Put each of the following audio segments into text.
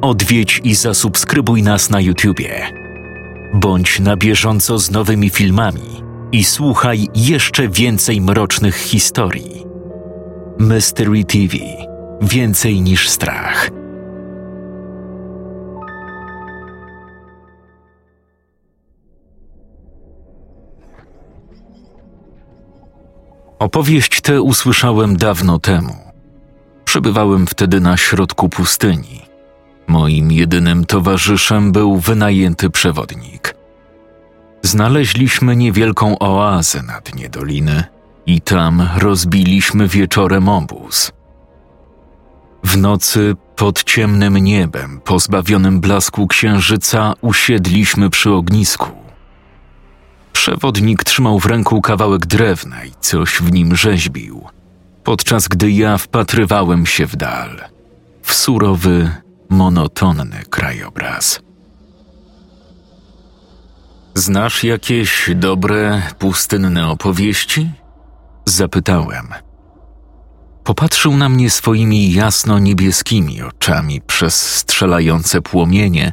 odwiedź i zasubskrybuj nas na YouTubie. Bądź na bieżąco z nowymi filmami i słuchaj jeszcze więcej mrocznych historii. Mystery TV Więcej niż strach. Opowieść tę usłyszałem dawno temu. Przebywałem wtedy na środku pustyni. Moim jedynym towarzyszem był wynajęty przewodnik. Znaleźliśmy niewielką oazę na dnie doliny i tam rozbiliśmy wieczorem obóz. W nocy pod ciemnym niebem, pozbawionym blasku księżyca, usiedliśmy przy ognisku. Przewodnik trzymał w ręku kawałek drewna i coś w nim rzeźbił, podczas gdy ja wpatrywałem się w dal, w surowy, monotonny krajobraz. Znasz jakieś dobre, pustynne opowieści? Zapytałem. Popatrzył na mnie swoimi jasno-niebieskimi oczami przez strzelające płomienie,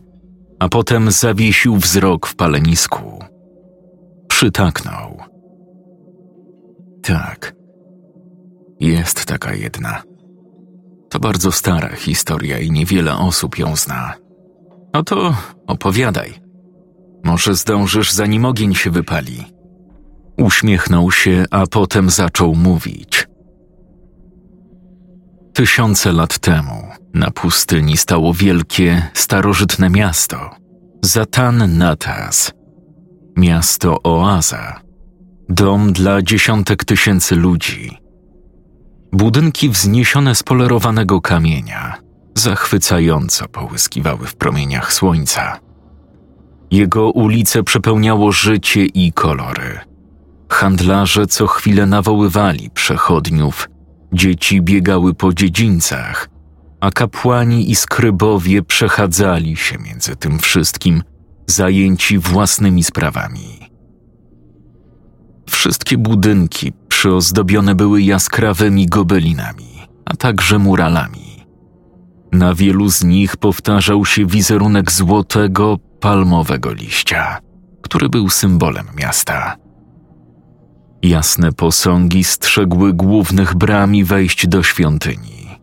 a potem zawiesił wzrok w palenisku. Przytaknął. Tak, jest taka jedna. To bardzo stara historia i niewiele osób ją zna. No to opowiadaj. Może zdążysz, zanim ogień się wypali. Uśmiechnął się, a potem zaczął mówić. Tysiące lat temu na pustyni stało wielkie, starożytne miasto Zatan Natas. Miasto Oaza. Dom dla dziesiątek tysięcy ludzi. Budynki wzniesione z polerowanego kamienia zachwycająco połyskiwały w promieniach słońca. Jego ulice przepełniało życie i kolory. Handlarze co chwilę nawoływali przechodniów Dzieci biegały po dziedzińcach, a kapłani i skrybowie przechadzali się między tym wszystkim, zajęci własnymi sprawami. Wszystkie budynki przyozdobione były jaskrawymi gobelinami, a także muralami. Na wielu z nich powtarzał się wizerunek złotego, palmowego liścia, który był symbolem miasta. Jasne posągi strzegły głównych bram i wejść do świątyni.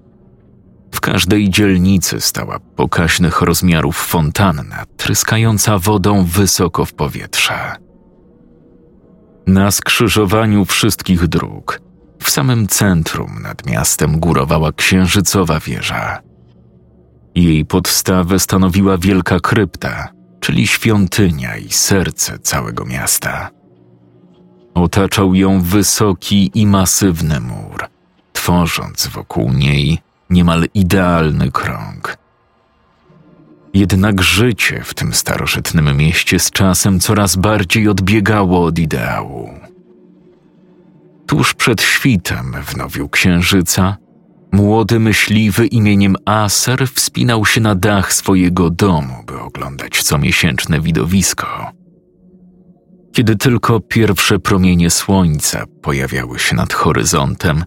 W każdej dzielnicy stała pokaźnych rozmiarów fontanna, tryskająca wodą wysoko w powietrze. Na skrzyżowaniu wszystkich dróg, w samym centrum nad miastem górowała księżycowa wieża. Jej podstawę stanowiła wielka krypta, czyli świątynia i serce całego miasta. Otaczał ją wysoki i masywny mur, tworząc wokół niej niemal idealny krąg. Jednak życie w tym starożytnym mieście z czasem coraz bardziej odbiegało od ideału. Tuż przed świtem w nowiu księżyca młody myśliwy imieniem Aser wspinał się na dach swojego domu, by oglądać comiesięczne widowisko. Kiedy tylko pierwsze promienie słońca pojawiały się nad horyzontem,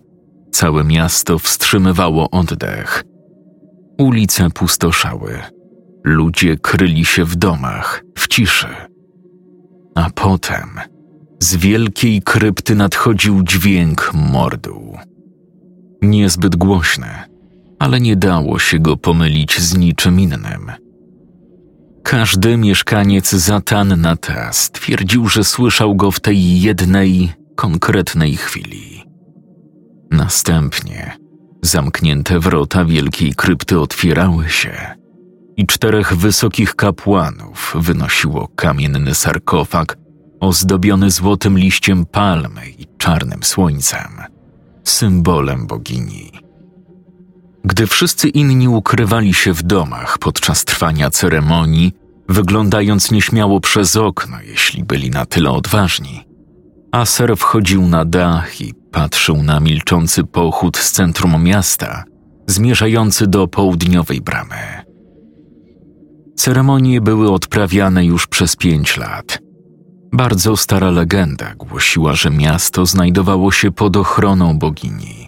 całe miasto wstrzymywało oddech. Ulice pustoszały, ludzie kryli się w domach, w ciszy. A potem z wielkiej krypty nadchodził dźwięk mordu. Niezbyt głośny, ale nie dało się go pomylić z niczym innym – każdy mieszkaniec Zatannata stwierdził, że słyszał go w tej jednej, konkretnej chwili. Następnie zamknięte wrota wielkiej krypty otwierały się i czterech wysokich kapłanów wynosiło kamienny sarkofag ozdobiony złotym liściem palmy i czarnym słońcem, symbolem bogini. Gdy wszyscy inni ukrywali się w domach podczas trwania ceremonii, wyglądając nieśmiało przez okno, jeśli byli na tyle odważni, Aser wchodził na dach i patrzył na milczący pochód z centrum miasta, zmierzający do południowej bramy. Ceremonie były odprawiane już przez pięć lat. Bardzo stara legenda głosiła, że miasto znajdowało się pod ochroną bogini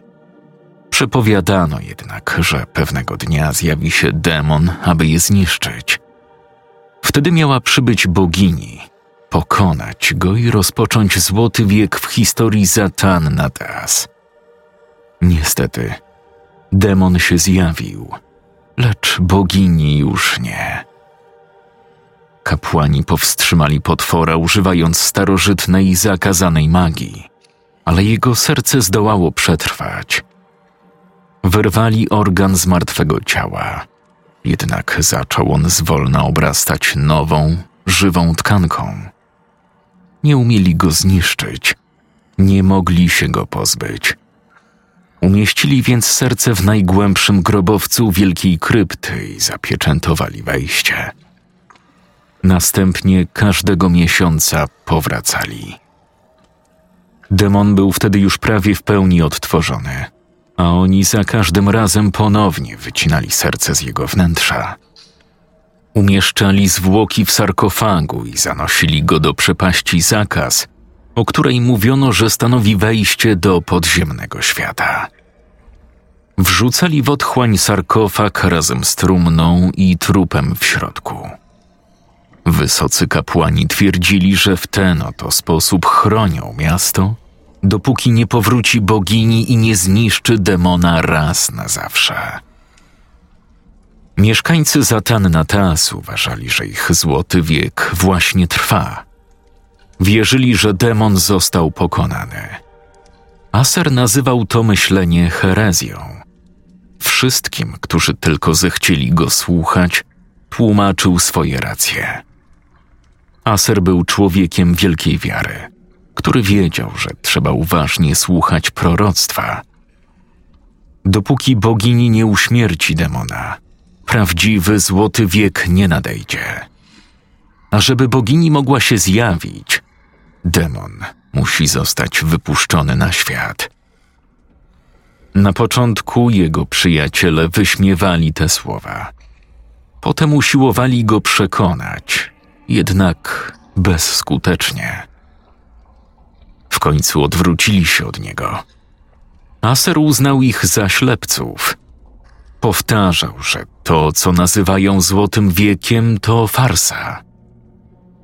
Przepowiadano jednak, że pewnego dnia zjawi się demon, aby je zniszczyć. Wtedy miała przybyć bogini, pokonać go i rozpocząć złoty wiek w historii Zatanna Das. Niestety, demon się zjawił, lecz bogini już nie. Kapłani powstrzymali potwora, używając starożytnej zakazanej magii, ale jego serce zdołało przetrwać. Wyrwali organ z martwego ciała, jednak zaczął on zwolna obrastać nową, żywą tkanką. Nie umieli go zniszczyć, nie mogli się go pozbyć. Umieścili więc serce w najgłębszym grobowcu wielkiej krypty i zapieczętowali wejście. Następnie każdego miesiąca powracali. Demon był wtedy już prawie w pełni odtworzony, a oni za każdym razem ponownie wycinali serce z jego wnętrza. Umieszczali zwłoki w sarkofagu i zanosili go do przepaści zakaz, o której mówiono, że stanowi wejście do podziemnego świata. Wrzucali w otchłań sarkofag razem z trumną i trupem w środku. Wysocy kapłani twierdzili, że w ten oto sposób chronią miasto, dopóki nie powróci bogini i nie zniszczy demona raz na zawsze. Mieszkańcy Zatanna Tas uważali, że ich złoty wiek właśnie trwa. Wierzyli, że demon został pokonany. Aser nazywał to myślenie herezją. Wszystkim, którzy tylko zechcieli go słuchać, tłumaczył swoje racje. Aser był człowiekiem wielkiej wiary, który wiedział, że trzeba uważnie słuchać proroctwa. Dopóki bogini nie uśmierci demona, prawdziwy złoty wiek nie nadejdzie. A żeby bogini mogła się zjawić, demon musi zostać wypuszczony na świat. Na początku jego przyjaciele wyśmiewali te słowa. Potem usiłowali go przekonać, jednak bezskutecznie. W końcu odwrócili się od niego. Aser uznał ich za ślepców. Powtarzał, że to, co nazywają Złotym Wiekiem, to farsa.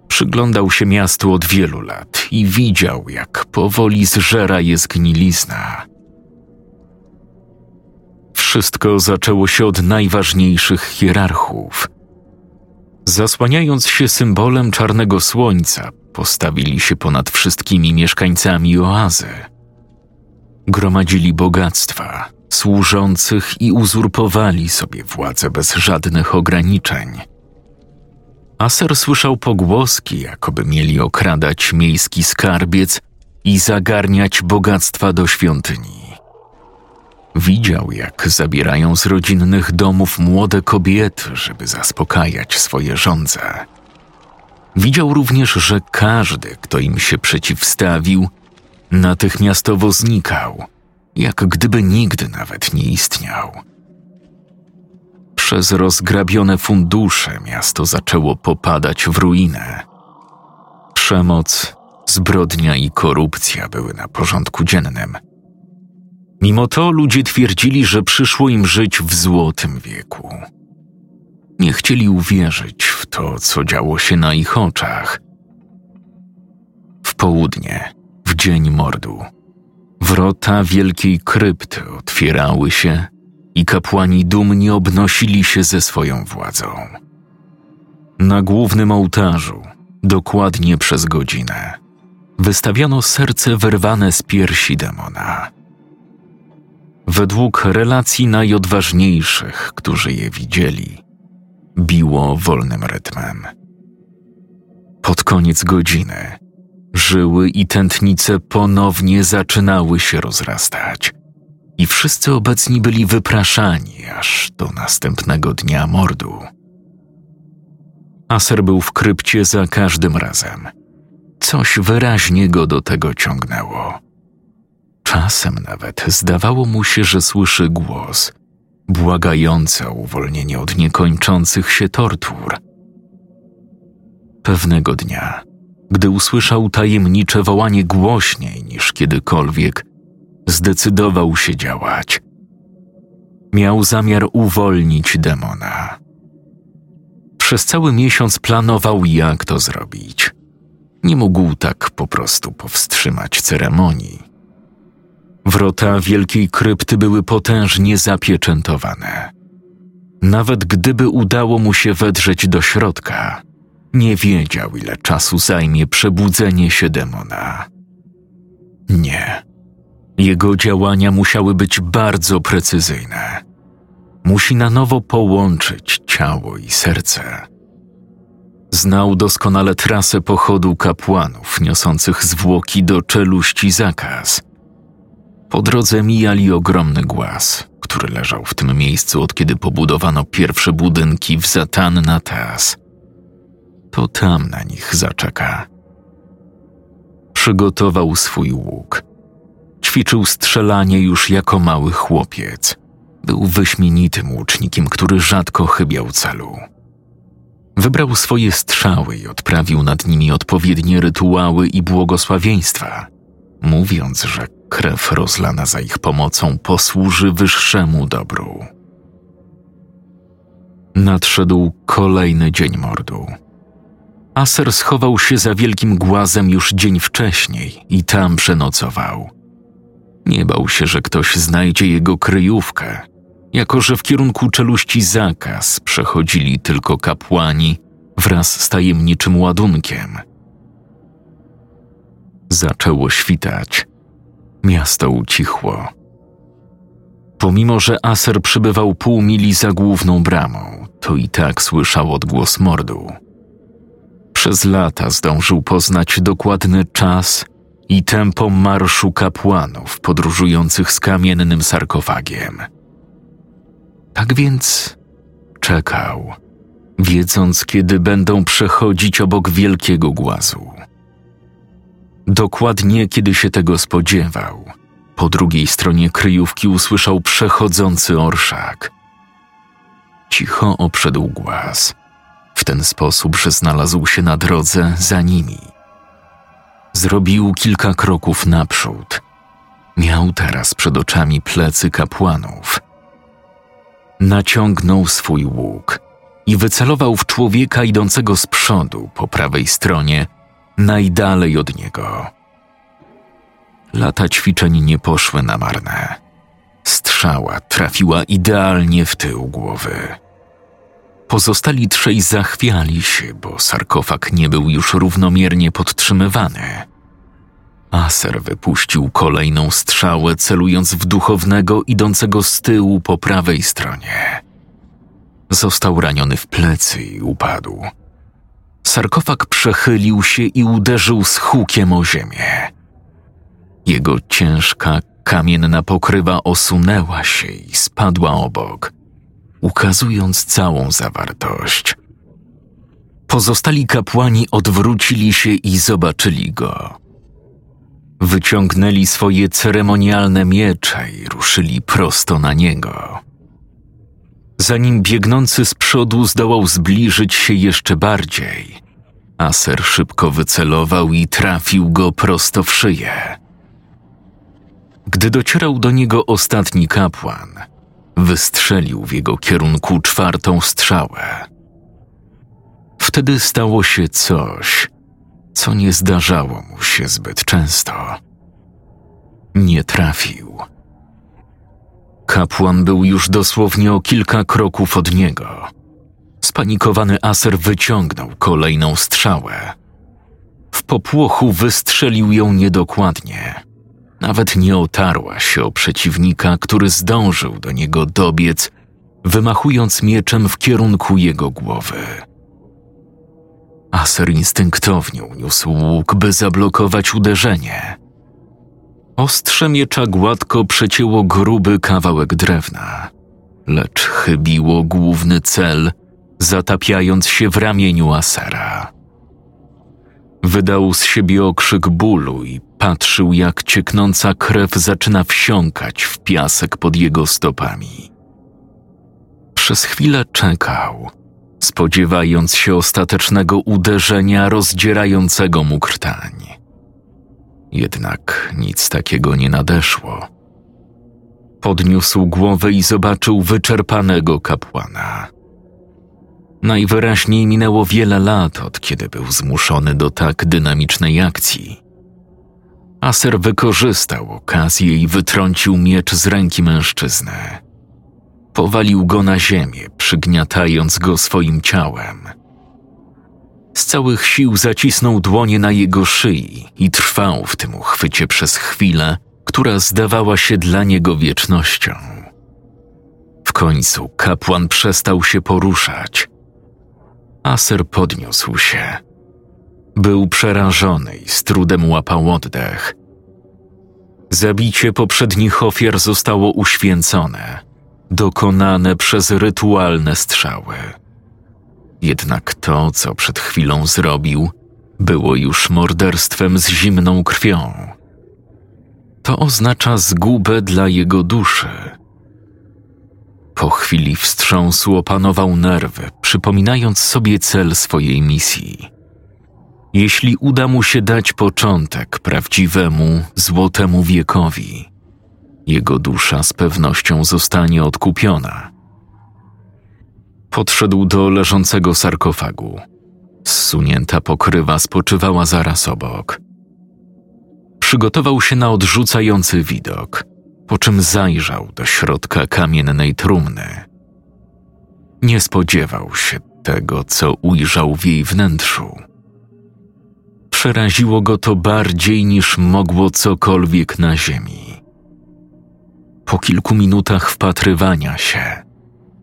Przyglądał się miastu od wielu lat i widział, jak powoli zżera je zgnilizna. Wszystko zaczęło się od najważniejszych hierarchów. Zasłaniając się symbolem czarnego słońca, postawili się ponad wszystkimi mieszkańcami oazy. Gromadzili bogactwa, służących i uzurpowali sobie władzę bez żadnych ograniczeń. Aser słyszał pogłoski, jakoby mieli okradać miejski skarbiec i zagarniać bogactwa do świątyni. Widział, jak zabierają z rodzinnych domów młode kobiety, żeby zaspokajać swoje żądze. Widział również, że każdy, kto im się przeciwstawił, natychmiastowo znikał, jak gdyby nigdy nawet nie istniał. Przez rozgrabione fundusze miasto zaczęło popadać w ruinę. Przemoc, zbrodnia i korupcja były na porządku dziennym – Mimo to ludzie twierdzili, że przyszło im żyć w złotym wieku. Nie chcieli uwierzyć w to, co działo się na ich oczach. W południe, w dzień mordu, wrota wielkiej krypty otwierały się i kapłani dumnie obnosili się ze swoją władzą. Na głównym ołtarzu, dokładnie przez godzinę, wystawiano serce wyrwane z piersi demona według relacji najodważniejszych, którzy je widzieli, biło wolnym rytmem. Pod koniec godziny żyły i tętnice ponownie zaczynały się rozrastać, i wszyscy obecni byli wypraszani aż do następnego dnia mordu. Aser był w krypcie za każdym razem. Coś wyraźnie go do tego ciągnęło. Czasem nawet zdawało mu się, że słyszy głos, błagający o uwolnienie od niekończących się tortur. Pewnego dnia, gdy usłyszał tajemnicze wołanie głośniej niż kiedykolwiek, zdecydował się działać Miał zamiar uwolnić demona. Przez cały miesiąc planował, jak to zrobić. Nie mógł tak po prostu powstrzymać ceremonii. Wrota wielkiej krypty były potężnie zapieczętowane. Nawet gdyby udało mu się wedrzeć do środka, nie wiedział, ile czasu zajmie przebudzenie się demona. Nie. Jego działania musiały być bardzo precyzyjne. Musi na nowo połączyć ciało i serce. Znał doskonale trasę pochodu kapłanów niosących zwłoki do czeluści zakaz. Po drodze mijali ogromny głaz, który leżał w tym miejscu od kiedy pobudowano pierwsze budynki w Zatan na Tas. To tam na nich zaczeka. Przygotował swój łuk. Ćwiczył strzelanie już jako mały chłopiec. Był wyśmienitym łucznikiem, który rzadko chybiał celu. Wybrał swoje strzały i odprawił nad nimi odpowiednie rytuały i błogosławieństwa, mówiąc, że krew rozlana za ich pomocą posłuży wyższemu dobru. Nadszedł kolejny dzień mordu. Aser schował się za wielkim głazem już dzień wcześniej i tam przenocował. Nie bał się, że ktoś znajdzie jego kryjówkę, jako że w kierunku czeluści zakaz przechodzili tylko kapłani wraz z tajemniczym ładunkiem. Zaczęło świtać. Miasto ucichło. Pomimo, że Aser przybywał pół mili za główną bramą, to i tak słyszał odgłos mordu. Przez lata zdążył poznać dokładny czas i tempo marszu kapłanów podróżujących z kamiennym sarkofagiem. Tak więc czekał, wiedząc, kiedy będą przechodzić obok wielkiego głazu. Dokładnie kiedy się tego spodziewał, po drugiej stronie kryjówki usłyszał przechodzący orszak. Cicho obszedł głaz, w ten sposób, że znalazł się na drodze za nimi. Zrobił kilka kroków naprzód. Miał teraz przed oczami plecy kapłanów. Naciągnął swój łuk i wycelował w człowieka idącego z przodu po prawej stronie, najdalej od niego. Lata ćwiczeń nie poszły na marne. Strzała trafiła idealnie w tył głowy. Pozostali trzej zachwiali się, bo sarkofag nie był już równomiernie podtrzymywany. Aser wypuścił kolejną strzałę, celując w duchownego idącego z tyłu po prawej stronie. Został raniony w plecy i upadł. Sarkofag przechylił się i uderzył z hukiem o ziemię. Jego ciężka, kamienna pokrywa osunęła się i spadła obok, ukazując całą zawartość. Pozostali kapłani odwrócili się i zobaczyli go. Wyciągnęli swoje ceremonialne miecze i ruszyli prosto na niego. Zanim biegnący z przodu zdołał zbliżyć się jeszcze bardziej, Aser szybko wycelował i trafił go prosto w szyję. Gdy docierał do niego ostatni kapłan, wystrzelił w jego kierunku czwartą strzałę. Wtedy stało się coś, co nie zdarzało mu się zbyt często. Nie trafił. Kapłan był już dosłownie o kilka kroków od niego. Spanikowany aser wyciągnął kolejną strzałę. W popłochu wystrzelił ją niedokładnie. Nawet nie otarła się o przeciwnika, który zdążył do niego dobiec, wymachując mieczem w kierunku jego głowy. Aser instynktownie uniósł łuk, by zablokować uderzenie. Ostrze miecza gładko przecięło gruby kawałek drewna, lecz chybiło główny cel, zatapiając się w ramieniu Asera. Wydał z siebie okrzyk bólu i patrzył, jak cieknąca krew zaczyna wsiąkać w piasek pod jego stopami. Przez chwilę czekał, spodziewając się ostatecznego uderzenia rozdzierającego mu krtań. Jednak nic takiego nie nadeszło. Podniósł głowę i zobaczył wyczerpanego kapłana. Najwyraźniej minęło wiele lat, od kiedy był zmuszony do tak dynamicznej akcji. Aser wykorzystał okazję i wytrącił miecz z ręki mężczyzny. Powalił go na ziemię, przygniatając go swoim ciałem. Z całych sił zacisnął dłonie na jego szyi i trwał w tym uchwycie przez chwilę, która zdawała się dla niego wiecznością. W końcu kapłan przestał się poruszać. Aser podniósł się. Był przerażony i z trudem łapał oddech. Zabicie poprzednich ofiar zostało uświęcone, dokonane przez rytualne strzały. Jednak to, co przed chwilą zrobił, było już morderstwem z zimną krwią. To oznacza zgubę dla jego duszy. Po chwili wstrząsu opanował nerwy, przypominając sobie cel swojej misji. Jeśli uda mu się dać początek prawdziwemu, złotemu wiekowi, jego dusza z pewnością zostanie odkupiona. Podszedł do leżącego sarkofagu. Zsunięta pokrywa spoczywała zaraz obok. Przygotował się na odrzucający widok, po czym zajrzał do środka kamiennej trumny. Nie spodziewał się tego, co ujrzał w jej wnętrzu. Przeraziło go to bardziej niż mogło cokolwiek na ziemi. Po kilku minutach wpatrywania się,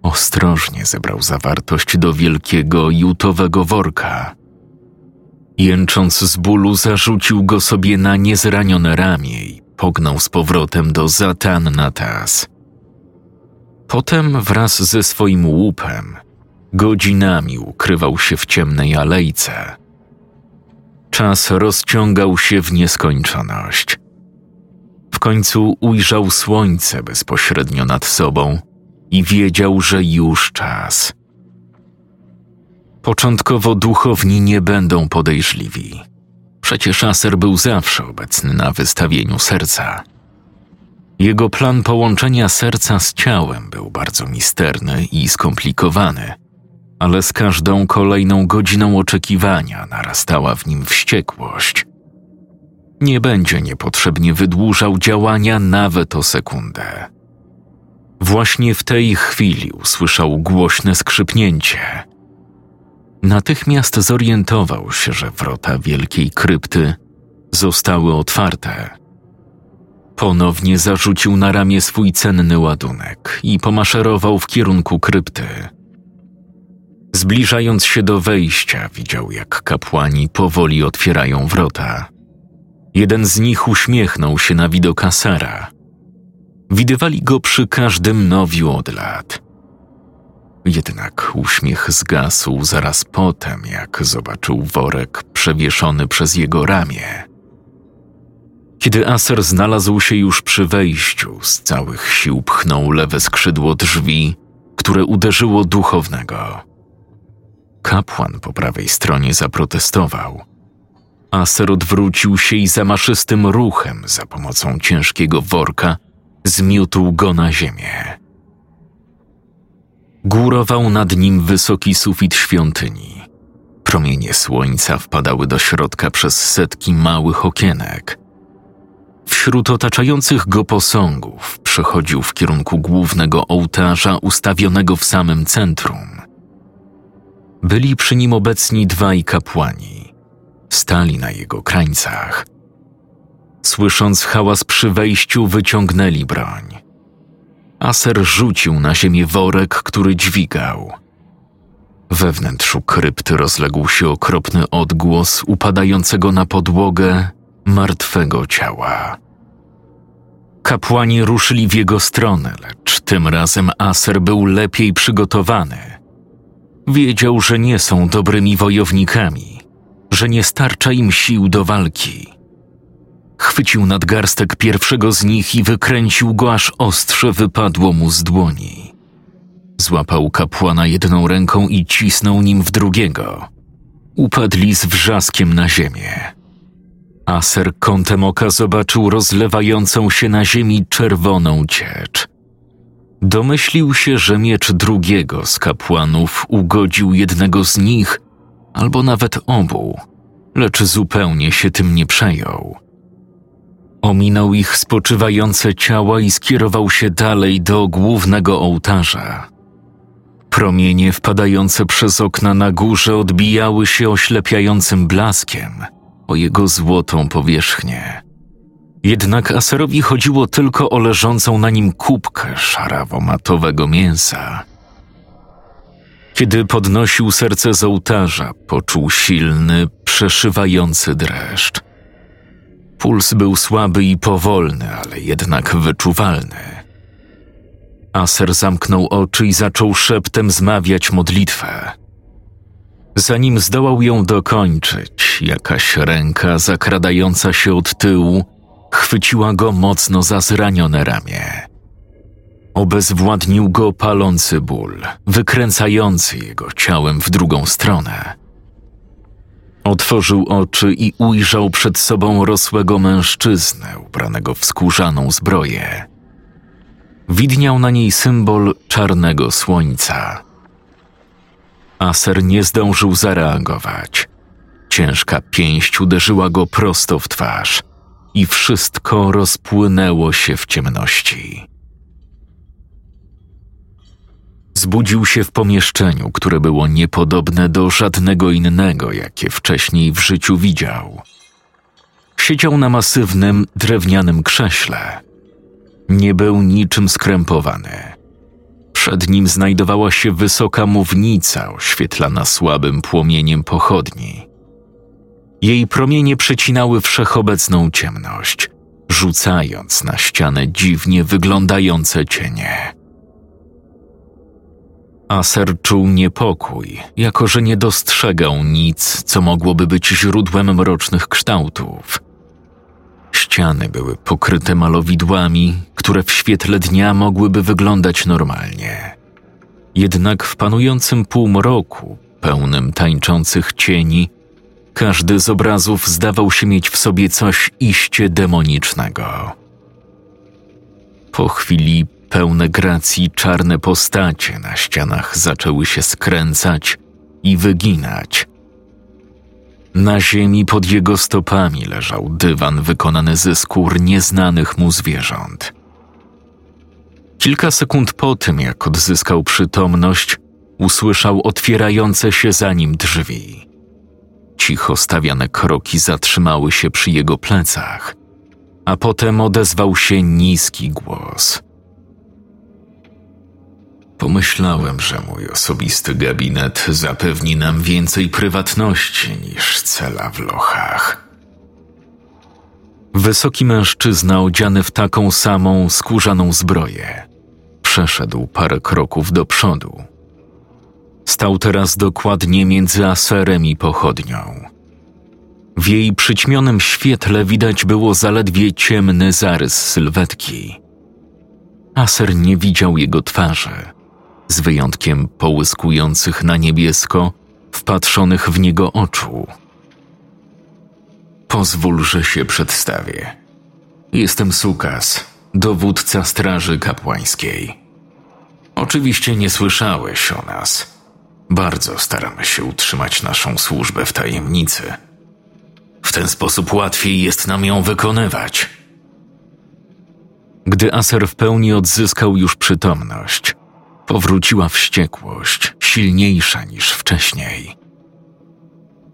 ostrożnie zebrał zawartość do wielkiego jutowego worka. Jęcząc z bólu, zarzucił go sobie na niezranione ramię i pognał z powrotem do Zatan Natas. Potem wraz ze swoim łupem godzinami ukrywał się w ciemnej alejce. Czas rozciągał się w nieskończoność. W końcu ujrzał słońce bezpośrednio nad sobą i wiedział, że już czas. Początkowo duchowni nie będą podejrzliwi. Przecież Aser był zawsze obecny na wystawieniu serca. Jego plan połączenia serca z ciałem był bardzo misterny i skomplikowany, ale z każdą kolejną godziną oczekiwania narastała w nim wściekłość. Nie będzie niepotrzebnie wydłużał działania nawet o sekundę. Właśnie w tej chwili usłyszał głośne skrzypnięcie. Natychmiast zorientował się, że wrota wielkiej krypty zostały otwarte. Ponownie zarzucił na ramię swój cenny ładunek i pomaszerował w kierunku krypty. Zbliżając się do wejścia, widział, jak kapłani powoli otwierają wrota. Jeden z nich uśmiechnął się na widok Asara. Widywali go przy każdym nowiu od lat. Jednak uśmiech zgasł zaraz potem, jak zobaczył worek przewieszony przez jego ramię. Kiedy Aser znalazł się już przy wejściu, z całych sił pchnął lewe skrzydło drzwi, które uderzyło duchownego. Kapłan po prawej stronie zaprotestował. Aser odwrócił się i zamaszystym ruchem za pomocą ciężkiego worka zmiótł go na ziemię. Górował nad nim wysoki sufit świątyni. Promienie słońca wpadały do środka przez setki małych okienek. Wśród otaczających go posągów przechodził w kierunku głównego ołtarza ustawionego w samym centrum. Byli przy nim obecni dwaj kapłani. Stali na jego krańcach. Słysząc hałas przy wejściu, wyciągnęli broń. Aser rzucił na ziemię worek, który dźwigał. We wnętrzu krypty rozległ się okropny odgłos upadającego na podłogę martwego ciała. Kapłani ruszyli w jego stronę, lecz tym razem Aser był lepiej przygotowany. Wiedział, że nie są dobrymi wojownikami, że nie starcza im sił do walki. Chwycił nadgarstek pierwszego z nich i wykręcił go, aż ostrze wypadło mu z dłoni. Złapał kapłana jedną ręką i cisnął nim w drugiego. Upadli z wrzaskiem na ziemię. Aser kątem oka zobaczył rozlewającą się na ziemi czerwoną ciecz. Domyślił się, że miecz drugiego z kapłanów ugodził jednego z nich, albo nawet obu, lecz zupełnie się tym nie przejął. Ominął ich spoczywające ciała i skierował się dalej do głównego ołtarza. Promienie wpadające przez okna na górze odbijały się oślepiającym blaskiem o jego złotą powierzchnię. Jednak Aserowi chodziło tylko o leżącą na nim kubkę szarawo-matowego mięsa. Kiedy podnosił serce z ołtarza, poczuł silny, przeszywający dreszcz. Puls był słaby i powolny, ale jednak wyczuwalny. Aser zamknął oczy i zaczął szeptem zmawiać modlitwę. Zanim zdołał ją dokończyć, jakaś ręka zakradająca się od tyłu chwyciła go mocno za zranione ramię. Obezwładnił go palący ból, wykręcający jego ciałem w drugą stronę. Otworzył oczy i ujrzał przed sobą rosłego mężczyznę ubranego w skórzaną zbroję. Widniał na niej symbol czarnego słońca. Aser nie zdążył zareagować. Ciężka pięść uderzyła go prosto w twarz i wszystko rozpłynęło się w ciemności. Zbudził się w pomieszczeniu, które było niepodobne do żadnego innego, jakie wcześniej w życiu widział. Siedział na masywnym, drewnianym krześle. Nie był niczym skrępowany. Przed nim znajdowała się wysoka mównica oświetlana słabym płomieniem pochodni. Jej promienie przecinały wszechobecną ciemność, rzucając na ścianę dziwnie wyglądające cienie. Aser czuł niepokój, jako że nie dostrzegał nic, co mogłoby być źródłem mrocznych kształtów. Ściany były pokryte malowidłami, które w świetle dnia mogłyby wyglądać normalnie. Jednak w panującym półmroku, pełnym tańczących cieni, każdy z obrazów zdawał się mieć w sobie coś iście demonicznego. Po chwili pełne gracji czarne postacie na ścianach zaczęły się skręcać i wyginać. Na ziemi pod jego stopami leżał dywan wykonany ze skór nieznanych mu zwierząt. Kilka sekund po tym, jak odzyskał przytomność, usłyszał otwierające się za nim drzwi. Cicho stawiane kroki zatrzymały się przy jego plecach, a potem odezwał się niski głos. Pomyślałem, że mój osobisty gabinet zapewni nam więcej prywatności niż cela w lochach. Wysoki mężczyzna odziany w taką samą skórzaną zbroję przeszedł parę kroków do przodu Stał teraz dokładnie między aserem i pochodnią. W jej przyćmionym świetle widać było zaledwie ciemny zarys sylwetki. Aser nie widział jego twarzy, z wyjątkiem połyskujących na niebiesko, wpatrzonych w niego oczu. Pozwól, że się przedstawię. Jestem Sukas, dowódca Straży Kapłańskiej. Oczywiście nie słyszałeś o nas – bardzo staramy się utrzymać naszą służbę w tajemnicy. W ten sposób łatwiej jest nam ją wykonywać. Gdy Aser w pełni odzyskał już przytomność, powróciła wściekłość, silniejsza niż wcześniej.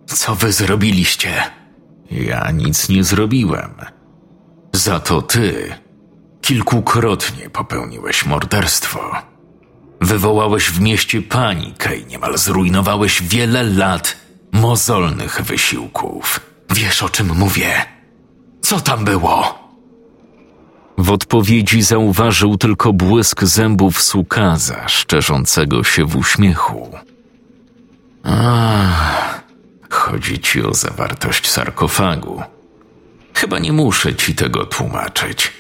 Co wy zrobiliście? Ja nic nie zrobiłem. Za to ty kilkukrotnie popełniłeś morderstwo. Wywołałeś w mieście panikę i niemal zrujnowałeś wiele lat mozolnych wysiłków. Wiesz o czym mówię? Co tam było? W odpowiedzi zauważył tylko błysk zębów sukaza, szczerzącego się w uśmiechu. Ach, chodzi ci o zawartość sarkofagu. Chyba nie muszę ci tego tłumaczyć.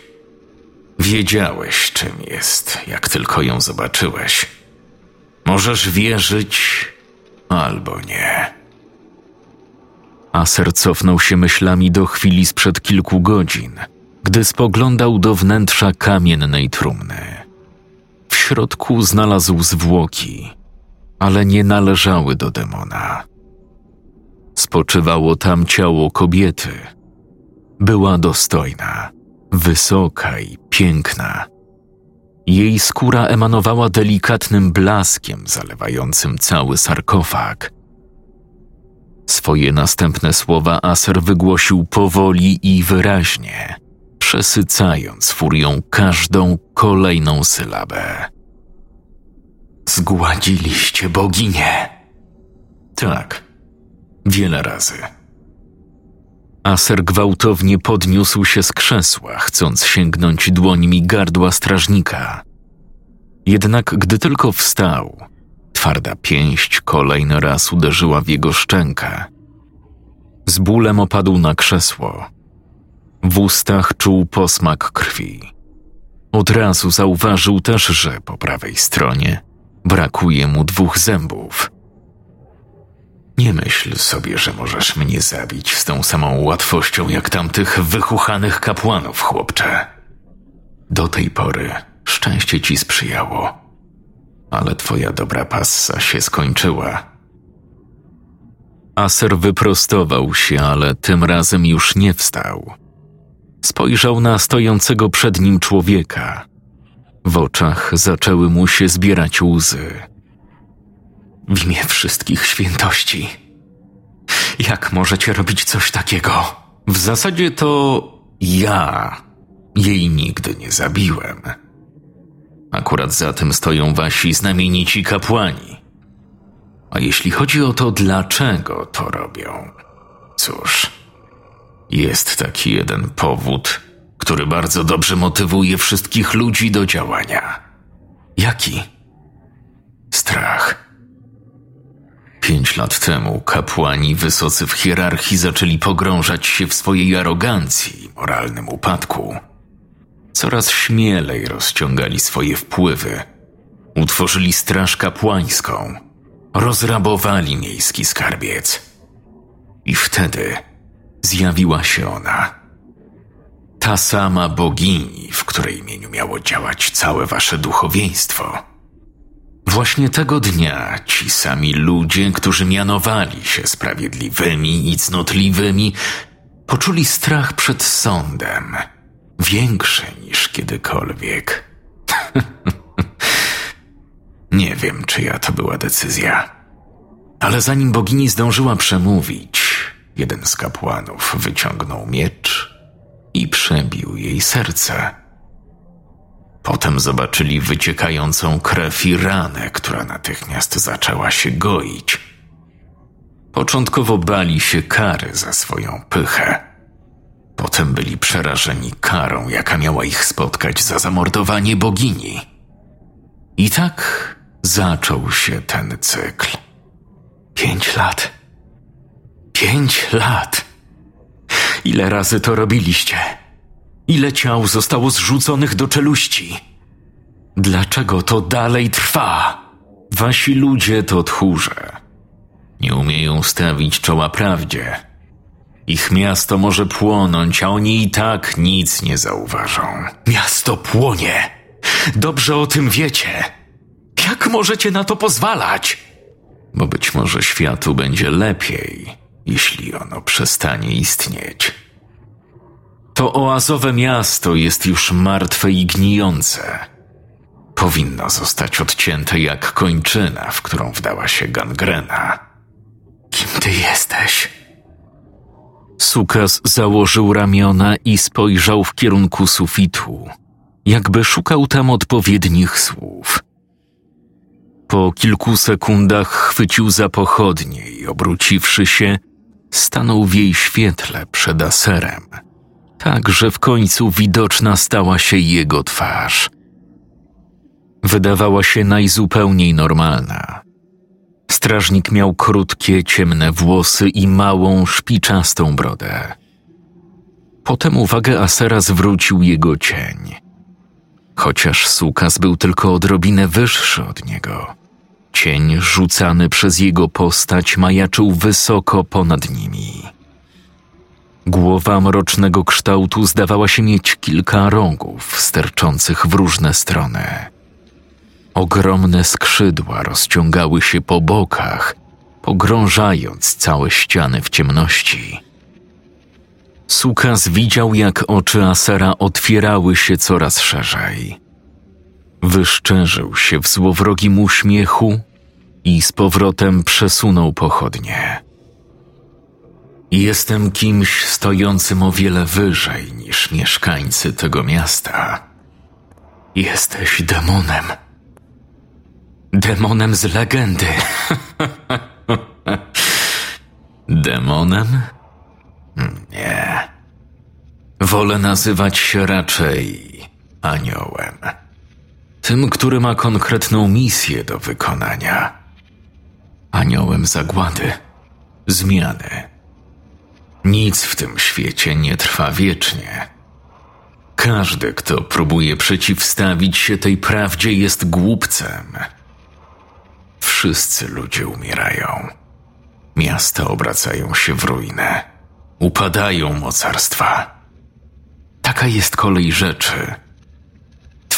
Wiedziałeś, czym jest, jak tylko ją zobaczyłeś. Możesz wierzyć albo nie. Aser cofnął się myślami do chwili sprzed kilku godzin, gdy spoglądał do wnętrza kamiennej trumny. W środku znalazł zwłoki, ale nie należały do demona. Spoczywało tam ciało kobiety. Była dostojna, wysoka i piękna. Jej skóra emanowała delikatnym blaskiem zalewającym cały sarkofag. Swoje następne słowa Aser wygłosił powoli i wyraźnie, przesycając furią każdą kolejną sylabę. Zgładziliście boginię. Tak, wiele razy. Aser gwałtownie podniósł się z krzesła, chcąc sięgnąć dłońmi gardła strażnika. Jednak gdy tylko wstał, twarda pięść kolejny raz uderzyła w jego szczękę. Z bólem opadł na krzesło. W ustach czuł posmak krwi. Od razu zauważył też, że po prawej stronie brakuje mu dwóch zębów. Nie myśl sobie, że możesz mnie zabić z tą samą łatwością jak tamtych wychuchanych kapłanów, chłopcze. Do tej pory szczęście ci sprzyjało, ale twoja dobra passa się skończyła. Aser wyprostował się, ale tym razem już nie wstał. Spojrzał na stojącego przed nim człowieka. W oczach zaczęły mu się zbierać łzy. W imię wszystkich świętości. Jak możecie robić coś takiego? W zasadzie to ja jej nigdy nie zabiłem. Akurat za tym stoją wasi znamienici kapłani. A jeśli chodzi o to, dlaczego to robią, cóż, jest taki jeden powód, który bardzo dobrze motywuje wszystkich ludzi do działania. Jaki? Strach. Pięć lat temu kapłani wysocy w hierarchii zaczęli pogrążać się w swojej arogancji i moralnym upadku. Coraz śmielej rozciągali swoje wpływy. Utworzyli straż kapłańską. Rozrabowali miejski skarbiec. I wtedy zjawiła się ona. Ta sama bogini, w której imieniu miało działać całe wasze duchowieństwo. Właśnie tego dnia ci sami ludzie, którzy mianowali się sprawiedliwymi i cnotliwymi, poczuli strach przed sądem, większy niż kiedykolwiek. Nie wiem, czyja to była decyzja. Ale zanim bogini zdążyła przemówić, jeden z kapłanów wyciągnął miecz i przebił jej serce. Potem zobaczyli wyciekającą krew i ranę, która natychmiast zaczęła się goić. Początkowo bali się kary za swoją pychę. Potem byli przerażeni karą, jaka miała ich spotkać za zamordowanie bogini. I tak zaczął się ten cykl. Pięć lat. Pięć lat. Ile razy to robiliście? Ile ciał zostało zrzuconych do czeluści? Dlaczego to dalej trwa? Wasi ludzie to tchórze. Nie umieją stawić czoła prawdzie. Ich miasto może płonąć, a oni i tak nic nie zauważą. Miasto płonie. Dobrze o tym wiecie. Jak możecie na to pozwalać? Bo być może światu będzie lepiej, jeśli ono przestanie istnieć. To oazowe miasto jest już martwe i gnijące. Powinno zostać odcięte jak kończyna, w którą wdała się gangrena. Kim ty jesteś? Sukas założył ramiona i spojrzał w kierunku sufitu, jakby szukał tam odpowiednich słów. Po kilku sekundach chwycił za pochodnie i obróciwszy się, stanął w jej świetle przed aserem – tak że w końcu widoczna stała się jego twarz. Wydawała się najzupełniej normalna. Strażnik miał krótkie, ciemne włosy i małą, szpiczastą brodę. Potem uwagę Asera zwrócił jego cień. Chociaż Sukas był tylko odrobinę wyższy od niego, cień rzucany przez jego postać majaczył wysoko ponad nimi. Głowa mrocznego kształtu zdawała się mieć kilka rogów sterczących w różne strony. Ogromne skrzydła rozciągały się po bokach, pogrążając całe ściany w ciemności. Sukas widział, jak oczy Asera otwierały się coraz szerzej. Wyszczerzył się w złowrogim uśmiechu i z powrotem przesunął pochodnie. Jestem kimś stojącym o wiele wyżej niż mieszkańcy tego miasta. Jesteś demonem. Demonem z legendy. Demonem? Nie. Wolę nazywać się raczej aniołem. Tym, który ma konkretną misję do wykonania. Aniołem zagłady, zmiany. Nic w tym świecie nie trwa wiecznie. Każdy, kto próbuje przeciwstawić się tej prawdzie, jest głupcem. Wszyscy ludzie umierają. Miasta obracają się w ruinę. Upadają mocarstwa. Taka jest kolej rzeczy.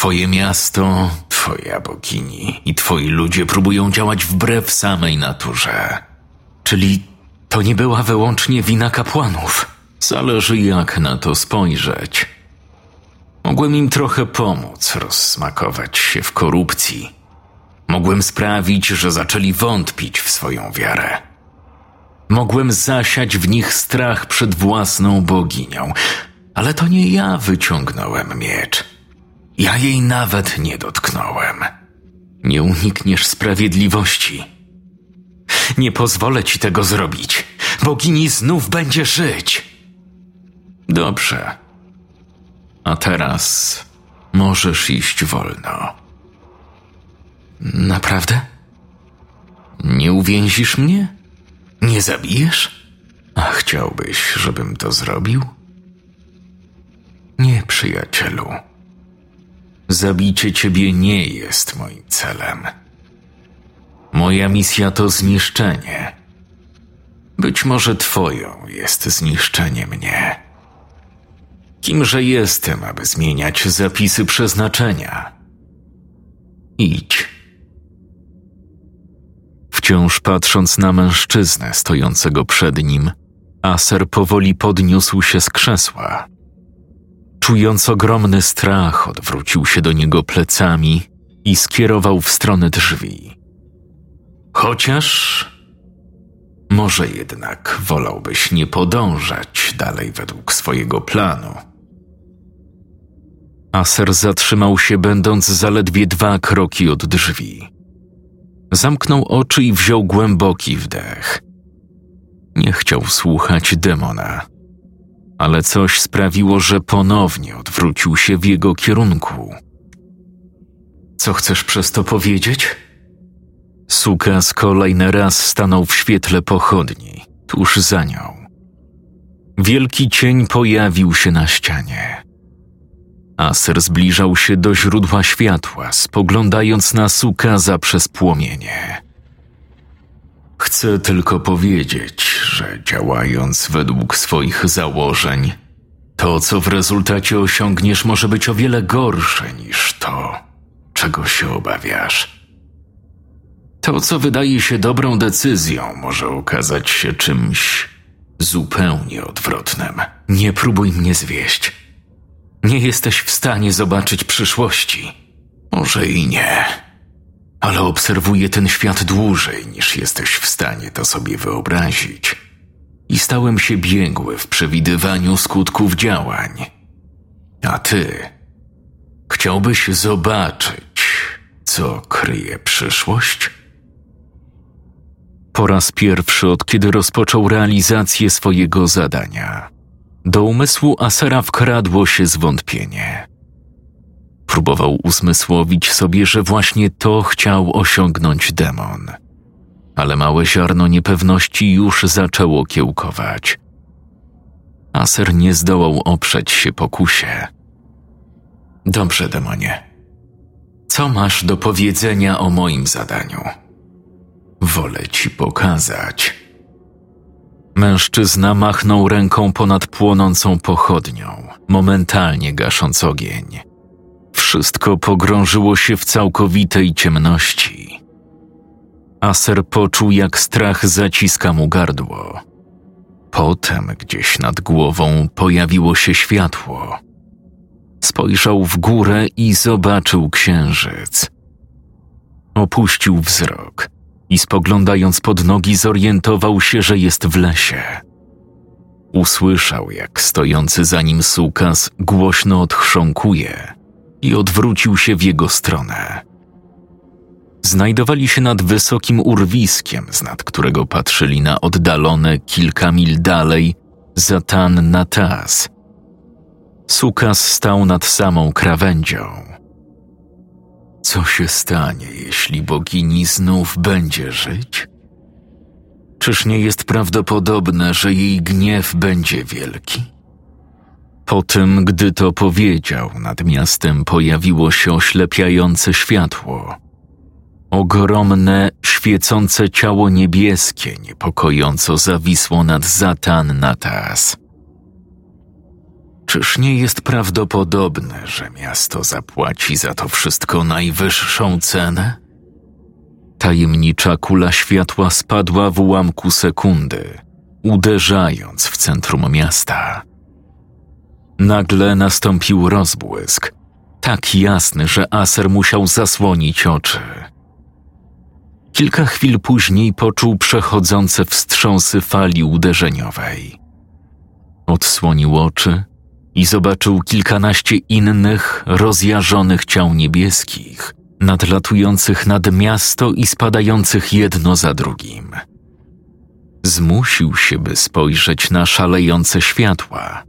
Twoje miasto, twoja bogini i twoi ludzie próbują działać wbrew samej naturze. Czyli to nie była wyłącznie wina kapłanów. Zależy jak na to spojrzeć. Mogłem im trochę pomóc rozsmakować się w korupcji. Mogłem sprawić, że zaczęli wątpić w swoją wiarę. Mogłem zasiać w nich strach przed własną boginią, ale to nie ja wyciągnąłem miecz. Ja jej nawet nie dotknąłem. Nie unikniesz sprawiedliwości. Nie pozwolę ci tego zrobić. Bogini znów będzie żyć. Dobrze. A teraz możesz iść wolno. Naprawdę? Nie uwięzisz mnie? Nie zabijesz? A chciałbyś, żebym to zrobił? Nie, przyjacielu. Zabicie ciebie nie jest moim celem. Moja misja to zniszczenie. Być może twoją jest zniszczenie mnie. Kimże jestem, aby zmieniać zapisy przeznaczenia? Idź. Wciąż patrząc na mężczyznę stojącego przed nim, Aser powoli podniósł się z krzesła. Czując ogromny strach, odwrócił się do niego plecami i skierował w stronę drzwi. Chociaż może jednak wolałbyś nie podążać dalej według swojego planu. Aser zatrzymał się, będąc zaledwie dwa kroki od drzwi. Zamknął oczy i wziął głęboki wdech. Nie chciał słuchać demona, ale coś sprawiło, że ponownie odwrócił się w jego kierunku. Co chcesz przez to powiedzieć? Sukas kolejny raz stanął w świetle pochodni, tuż za nią. Wielki cień pojawił się na ścianie. Aser zbliżał się do źródła światła, spoglądając na Sukaza przez płomienie. Chcę tylko powiedzieć, że działając według swoich założeń, to, co w rezultacie osiągniesz, może być o wiele gorsze niż to, czego się obawiasz. To, co wydaje się dobrą decyzją, może okazać się czymś zupełnie odwrotnym. Nie próbuj mnie zwieść. Nie jesteś w stanie zobaczyć przyszłości. Może i nie, ale obserwuję ten świat dłużej niż jesteś w stanie to sobie wyobrazić. I stałem się biegły w przewidywaniu skutków działań. A ty chciałbyś zobaczyć, co kryje przyszłość? Po raz pierwszy od kiedy rozpoczął realizację swojego zadania, do umysłu Asera wkradło się zwątpienie. Próbował uzmysłowić sobie, że właśnie to chciał osiągnąć demon. Ale małe ziarno niepewności już zaczęło kiełkować. Aser nie zdołał oprzeć się pokusie. Dobrze, demonie. Co masz do powiedzenia o moim zadaniu? Wolę ci pokazać. Mężczyzna machnął ręką ponad płonącą pochodnią, momentalnie gasząc ogień Wszystko pogrążyło się w całkowitej ciemności. Aser poczuł, jak strach zaciska mu gardło. Potem gdzieś nad głową pojawiło się światło. Spojrzał w górę i zobaczył księżyc. Opuścił wzrok i spoglądając pod nogi zorientował się, że jest w lesie. Usłyszał, jak stojący za nim sukas głośno odchrząkuje i odwrócił się w jego stronę. Znajdowali się nad wysokim urwiskiem, z nad którego patrzyli na oddalone kilka mil dalej Zatan Natas. Sukas stał nad samą krawędzią. Co się stanie, jeśli bogini znów będzie żyć? Czyż nie jest prawdopodobne, że jej gniew będzie wielki? Po tym, gdy to powiedział, nad miastem pojawiło się oślepiające światło. Ogromne, świecące ciało niebieskie niepokojąco zawisło nad Zatan Natas. Czyż nie jest prawdopodobne, że miasto zapłaci za to wszystko najwyższą cenę? Tajemnicza kula światła spadła w ułamku sekundy, uderzając w centrum miasta. Nagle nastąpił rozbłysk, tak jasny, że Aser musiał zasłonić oczy. Kilka chwil później poczuł przechodzące wstrząsy fali uderzeniowej. Odsłonił oczy i zobaczył kilkanaście innych, rozjarzonych ciał niebieskich, nadlatujących nad miasto i spadających jedno za drugim. Zmusił się, by spojrzeć na szalejące światła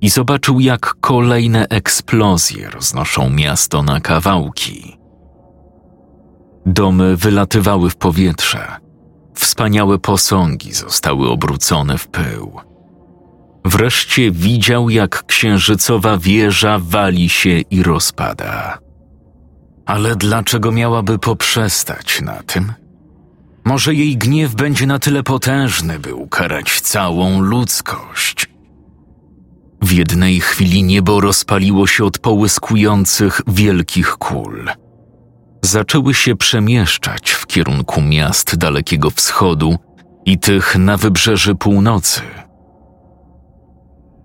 i zobaczył, jak kolejne eksplozje roznoszą miasto na kawałki. Domy wylatywały w powietrze. Wspaniałe posągi zostały obrócone w pył. Wreszcie widział, jak księżycowa wieża wali się i rozpada. Ale dlaczego miałaby poprzestać na tym? Może jej gniew będzie na tyle potężny, by ukarać całą ludzkość. W jednej chwili niebo rozpaliło się od połyskujących wielkich kul. Zaczęły się przemieszczać w kierunku miast Dalekiego Wschodu i tych na wybrzeży północy.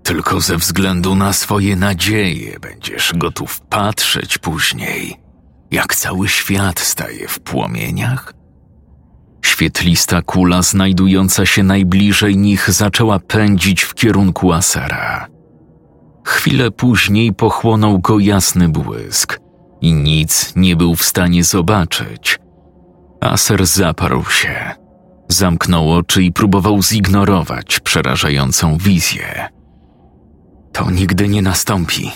Tylko ze względu na swoje nadzieje będziesz gotów patrzeć później, jak cały świat staje w płomieniach? Świetlista kula znajdująca się najbliżej nich zaczęła pędzić w kierunku Asera. Chwilę później pochłonął go jasny błysk i nic nie był w stanie zobaczyć. Aser zaparł się. Zamknął oczy i próbował zignorować przerażającą wizję. To nigdy nie nastąpi.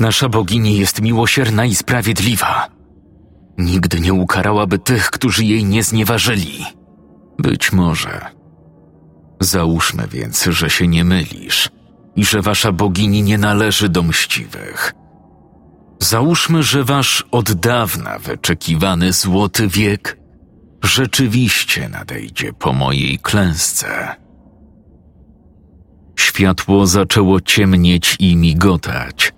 Nasza bogini jest miłosierna i sprawiedliwa. Nigdy nie ukarałaby tych, którzy jej nie znieważyli. Być może. Załóżmy więc, że się nie mylisz i że wasza bogini nie należy do mściwych. Załóżmy, że wasz od dawna wyczekiwany złoty wiek rzeczywiście nadejdzie po mojej klęsce. Światło zaczęło ciemnieć i migotać.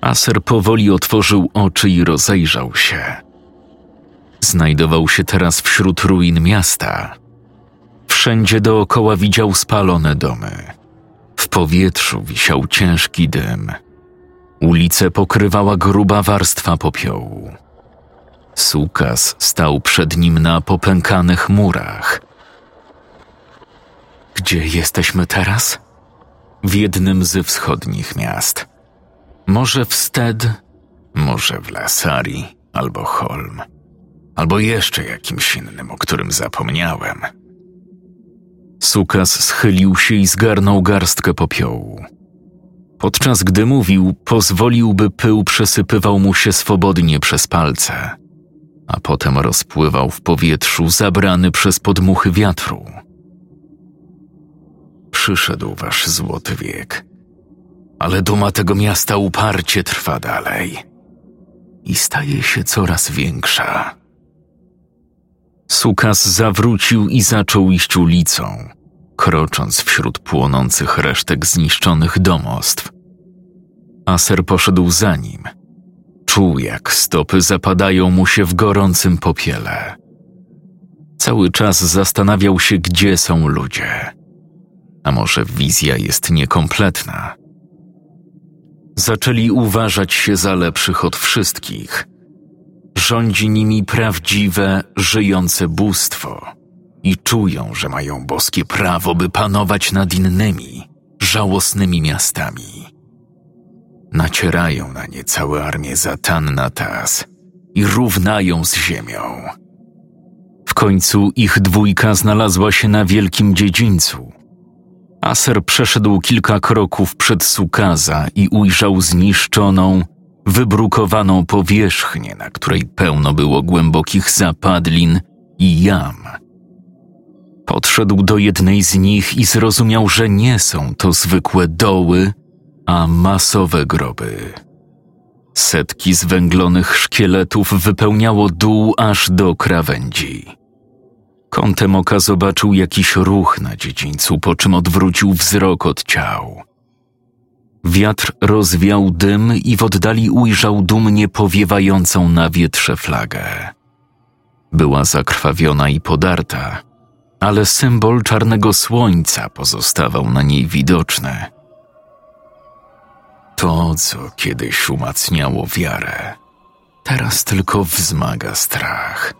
Aser powoli otworzył oczy i rozejrzał się. Znajdował się teraz wśród ruin miasta. Wszędzie dookoła widział spalone domy. W powietrzu wisiał ciężki dym. Ulice pokrywała gruba warstwa popiołu. Sukas stał przed nim na popękanych murach. Gdzie jesteśmy teraz? W jednym ze wschodnich miast. Może w Sted, może w Lasari albo Holm, albo jeszcze jakimś innym, o którym zapomniałem. Sukas schylił się i zgarnął garstkę popiołu. Podczas gdy mówił, pozwolił, by pył przesypywał mu się swobodnie przez palce, a potem rozpływał w powietrzu, zabrany przez podmuchy wiatru. Przyszedł wasz złoty wiek, ale duma tego miasta uparcie trwa dalej i staje się coraz większa. Sukas zawrócił i zaczął iść ulicą, krocząc wśród płonących resztek zniszczonych domostw. Aser poszedł za nim Czuł, jak stopy zapadają mu się w gorącym popiele. Cały czas zastanawiał się, gdzie są ludzie. A może wizja jest niekompletna? Zaczęli uważać się za lepszych od wszystkich. Rządzi nimi prawdziwe, żyjące bóstwo i czują, że mają boskie prawo, by panować nad innymi, żałosnymi miastami. Nacierają na nie całe armie Zatanna Tas i równają z ziemią. W końcu ich dwójka znalazła się na wielkim dziedzińcu. Aser przeszedł kilka kroków przed Sukaza i ujrzał zniszczoną, wybrukowaną powierzchnię, na której pełno było głębokich zapadlin i jam. Podszedł do jednej z nich i zrozumiał, że nie są to zwykłe doły, a masowe groby. Setki zwęglonych szkieletów wypełniało dół aż do krawędzi. Kątem oka zobaczył jakiś ruch na dziedzińcu, po czym odwrócił wzrok od ciał. Wiatr rozwiał dym i w oddali ujrzał dumnie powiewającą na wietrze flagę. Była zakrwawiona i podarta, ale symbol czarnego słońca pozostawał na niej widoczny. To, co kiedyś umacniało wiarę, teraz tylko wzmaga strach.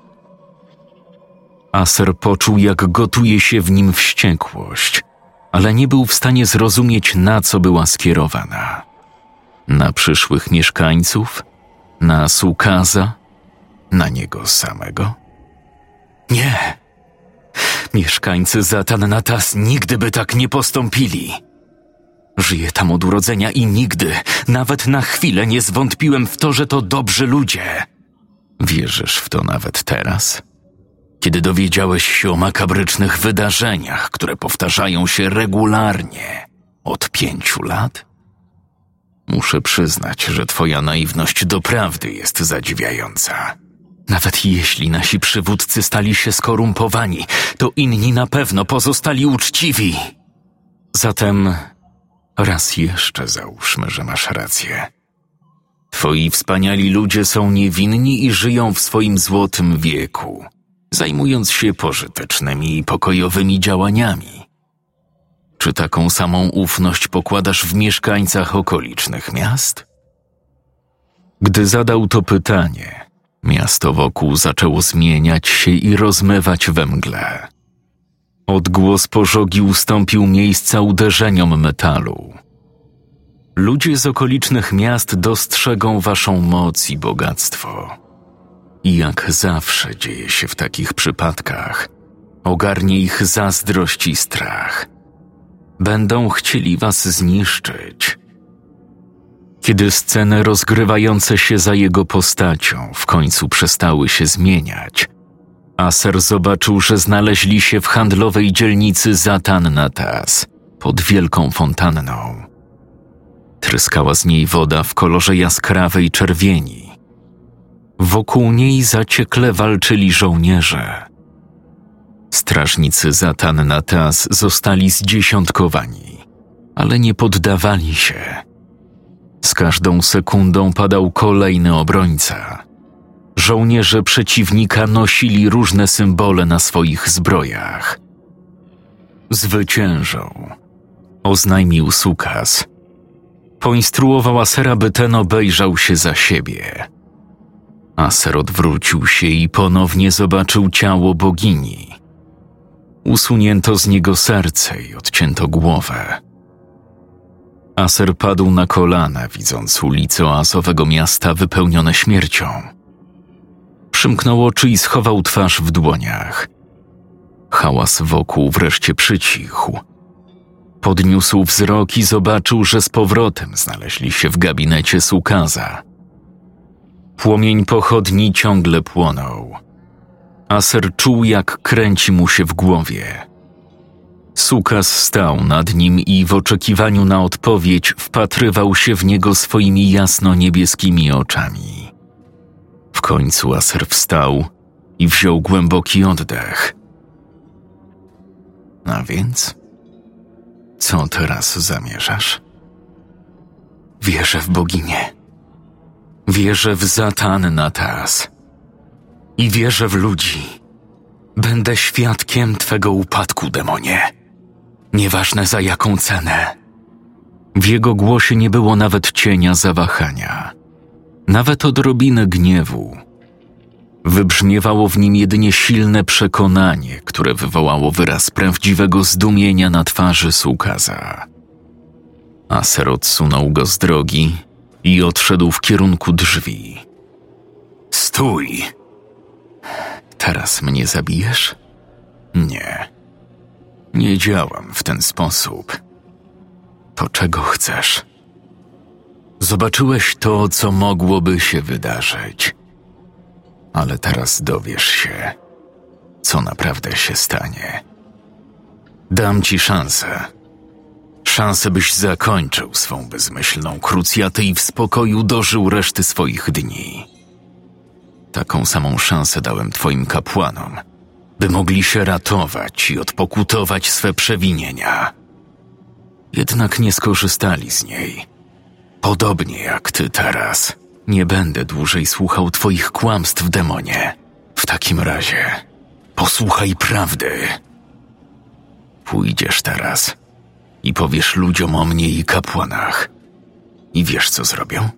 Aser poczuł, jak gotuje się w nim wściekłość, ale nie był w stanie zrozumieć, na co była skierowana. Na przyszłych mieszkańców? Na Sukaza? Na niego samego? Nie! Mieszkańcy Zatannatas nigdy by tak nie postąpili. Żyję tam od urodzenia i nigdy, nawet na chwilę, nie zwątpiłem w to, że to dobrzy ludzie. Wierzysz w to nawet teraz? Kiedy dowiedziałeś się o makabrycznych wydarzeniach, które powtarzają się regularnie od pięciu lat? Muszę przyznać, że twoja naiwność doprawdy jest zadziwiająca. Nawet jeśli nasi przywódcy stali się skorumpowani, to inni na pewno pozostali uczciwi. Zatem raz jeszcze załóżmy, że masz rację. Twoi wspaniali ludzie są niewinni i żyją w swoim złotym wieku, zajmując się pożytecznymi i pokojowymi działaniami. Czy taką samą ufność pokładasz w mieszkańcach okolicznych miast? Gdy zadał to pytanie, Miasto wokół zaczęło zmieniać się i rozmywać we mgle. Odgłos pożogi ustąpił miejsca uderzeniom metalu. Ludzie z okolicznych miast dostrzegą waszą moc i bogactwo. I jak zawsze dzieje się w takich przypadkach, ogarnie ich zazdrość i strach. Będą chcieli was zniszczyć, kiedy sceny rozgrywające się za jego postacią w końcu przestały się zmieniać, Aser zobaczył, że znaleźli się w handlowej dzielnicy Zatannatas pod wielką fontanną. Tryskała z niej woda w kolorze jaskrawej czerwieni. Wokół niej zaciekle walczyli żołnierze. Strażnicy Zatannatas zostali zdziesiątkowani, ale nie poddawali się z każdą sekundą padał kolejny obrońca. Żołnierze przeciwnika nosili różne symbole na swoich zbrojach. Zwyciężą, oznajmił Sukas. Poinstruował Asera, by ten obejrzał się za siebie. Aser odwrócił się i ponownie zobaczył ciało bogini. Usunięto z niego serce i odcięto głowę. Aser padł na kolana, widząc ulice oazowego miasta wypełnione śmiercią. Przymknął oczy i schował twarz w dłoniach. Hałas wokół wreszcie przycichł. Podniósł wzrok i zobaczył, że z powrotem znaleźli się w gabinecie Sukaza. Płomień pochodni ciągle płonął. Aser czuł, jak kręci mu się w głowie. Sukas stał nad nim i w oczekiwaniu na odpowiedź wpatrywał się w niego swoimi jasno-niebieskimi oczami. W końcu Aser wstał i wziął głęboki oddech. A więc, co teraz zamierzasz? Wierzę w boginię. Wierzę w Zatan Natas i wierzę w ludzi. Będę świadkiem Twego upadku, demonie. Nieważne za jaką cenę. W jego głosie nie było nawet cienia zawahania, nawet odrobiny gniewu. Wybrzmiewało w nim jedynie silne przekonanie, które wywołało wyraz prawdziwego zdumienia na twarzy Sukaza. Aser odsunął go z drogi i odszedł w kierunku drzwi. Stój! Teraz mnie zabijesz? Nie. Nie działam w ten sposób. To czego chcesz? Zobaczyłeś to, co mogłoby się wydarzyć. Ale teraz dowiesz się, co naprawdę się stanie. Dam ci szansę. Szansę, byś zakończył swą bezmyślną krucjatę i w spokoju dożył reszty swoich dni. Taką samą szansę dałem twoim kapłanom, by mogli się ratować i odpokutować swe przewinienia. Jednak nie skorzystali z niej. Podobnie jak ty teraz. Nie będę dłużej słuchał twoich kłamstw, demonie. W takim razie posłuchaj prawdy. Pójdziesz teraz i powiesz ludziom o mnie i kapłanach. I wiesz, co zrobią?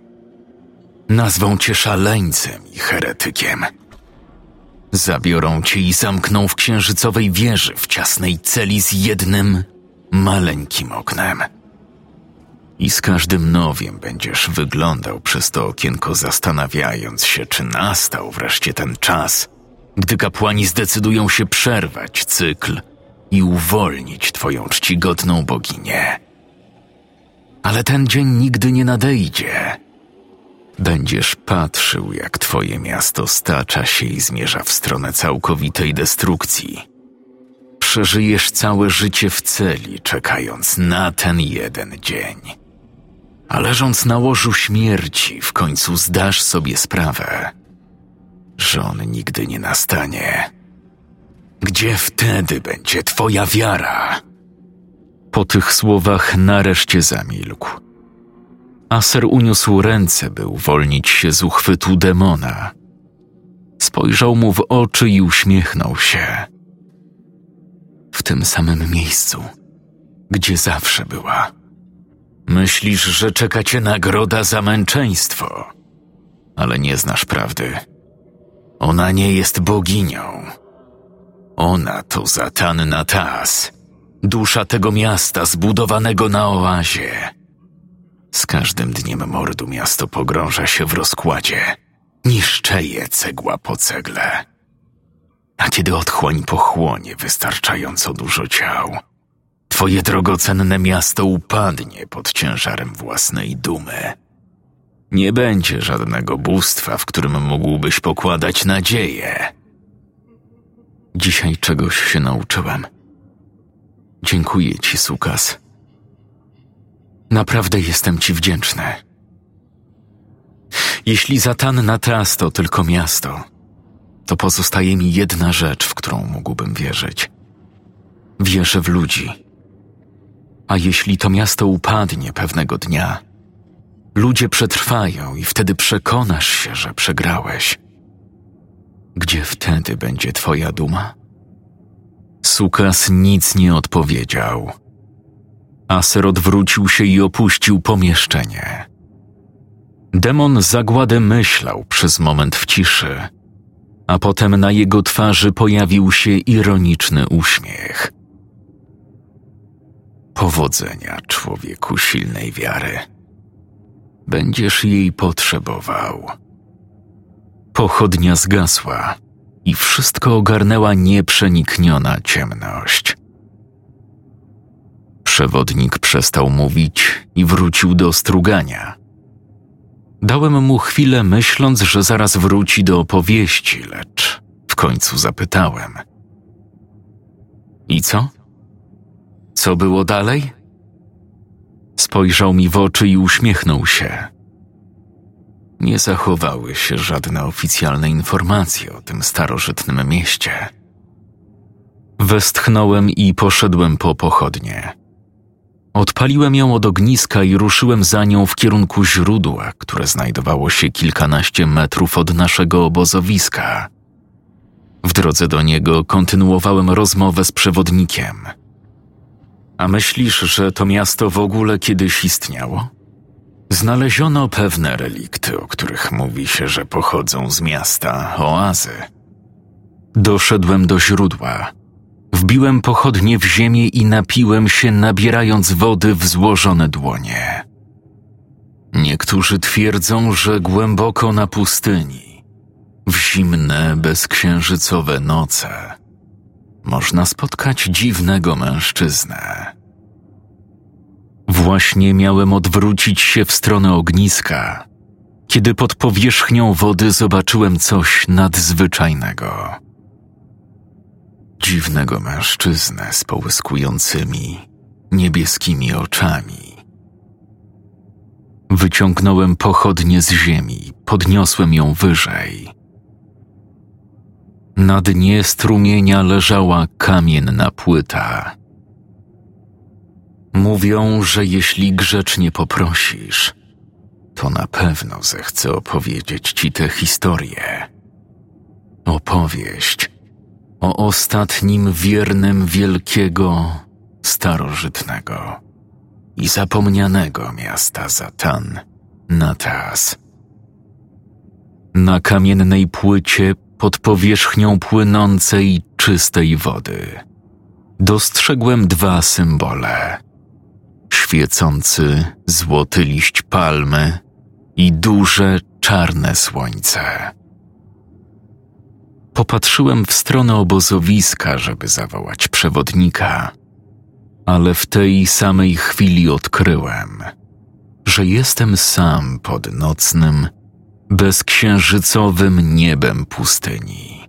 Nazwą cię szaleńcem i heretykiem. Zabiorą cię i zamkną w księżycowej wieży w ciasnej celi z jednym maleńkim oknem. I z każdym nowiem będziesz wyglądał przez to okienko, zastanawiając się, czy nastał wreszcie ten czas, gdy kapłani zdecydują się przerwać cykl i uwolnić twoją czcigodną boginię. Ale ten dzień nigdy nie nadejdzie. Będziesz patrzył, jak twoje miasto stacza się i zmierza w stronę całkowitej destrukcji. Przeżyjesz całe życie w celi, czekając na ten jeden dzień. A leżąc na łożu śmierci, w końcu zdasz sobie sprawę, że on nigdy nie nastanie. Gdzie wtedy będzie twoja wiara? Po tych słowach nareszcie zamilkł. Aser uniósł ręce, by uwolnić się z uchwytu demona. Spojrzał mu w oczy i uśmiechnął się. W tym samym miejscu, gdzie zawsze była. Myślisz, że czeka cię nagroda za męczeństwo, ale nie znasz prawdy. Ona nie jest boginią. Ona to zatanna Tas, dusza tego miasta zbudowanego na oazie. Z każdym dniem mordu miasto pogrąża się w rozkładzie. Niszczeje cegła po cegle. A kiedy otchłań pochłonie wystarczająco dużo ciał, twoje drogocenne miasto upadnie pod ciężarem własnej dumy. Nie będzie żadnego bóstwa, w którym mógłbyś pokładać nadzieję. Dzisiaj czegoś się nauczyłem. Dziękuję ci, Sukas. Naprawdę jestem ci wdzięczny. Jeśli Zatanna Tras to tylko miasto, to pozostaje mi jedna rzecz, w którą mógłbym wierzyć. Wierzę w ludzi. A jeśli to miasto upadnie pewnego dnia, ludzie przetrwają i wtedy przekonasz się, że przegrałeś. Gdzie wtedy będzie twoja duma? Sukas nic nie odpowiedział. Aser odwrócił się i opuścił pomieszczenie. Demon zagładę myślał przez moment w ciszy, a potem na jego twarzy pojawił się ironiczny uśmiech. Powodzenia, człowieku silnej wiary. Będziesz jej potrzebował. Pochodnia zgasła i wszystko ogarnęła nieprzenikniona ciemność. Przewodnik przestał mówić i wrócił do strugania. Dałem mu chwilę, myśląc, że zaraz wróci do opowieści, lecz w końcu zapytałem: I co? Co było dalej? Spojrzał mi w oczy i uśmiechnął się. Nie zachowały się żadne oficjalne informacje o tym starożytnym mieście. Westchnąłem i poszedłem po pochodnie. Odpaliłem ją od ogniska i ruszyłem za nią w kierunku źródła, które znajdowało się kilkanaście metrów od naszego obozowiska. W drodze do niego kontynuowałem rozmowę z przewodnikiem. A myślisz, że to miasto w ogóle kiedyś istniało? Znaleziono pewne relikty, o których mówi się, że pochodzą z miasta Oazy. Doszedłem do źródła. Wbiłem pochodnie w ziemię i napiłem się, nabierając wody w złożone dłonie. Niektórzy twierdzą, że głęboko na pustyni, w zimne, bezksiężycowe noce, można spotkać dziwnego mężczyznę. Właśnie miałem odwrócić się w stronę ogniska, kiedy pod powierzchnią wody zobaczyłem coś nadzwyczajnego. Dziwnego mężczyznę z połyskującymi, niebieskimi oczami. Wyciągnąłem pochodnie z ziemi, podniosłem ją wyżej. Na dnie strumienia leżała kamienna płyta. Mówią, że jeśli grzecznie poprosisz, to na pewno zechce opowiedzieć ci tę historię. Opowieść o ostatnim wiernym wielkiego, starożytnego i zapomnianego miasta Zatan, Natas. Na kamiennej płycie pod powierzchnią płynącej, czystej wody dostrzegłem dwa symbole – świecący złoty liść palmy i duże czarne słońce. Popatrzyłem w stronę obozowiska, żeby zawołać przewodnika, ale w tej samej chwili odkryłem, że jestem sam pod nocnym, bezksiężycowym niebem pustyni.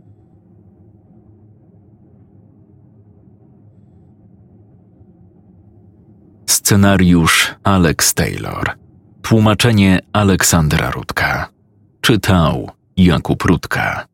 Scenariusz Alex Taylor. Tłumaczenie Aleksandra Rudka. Czytał Jakub Rudka.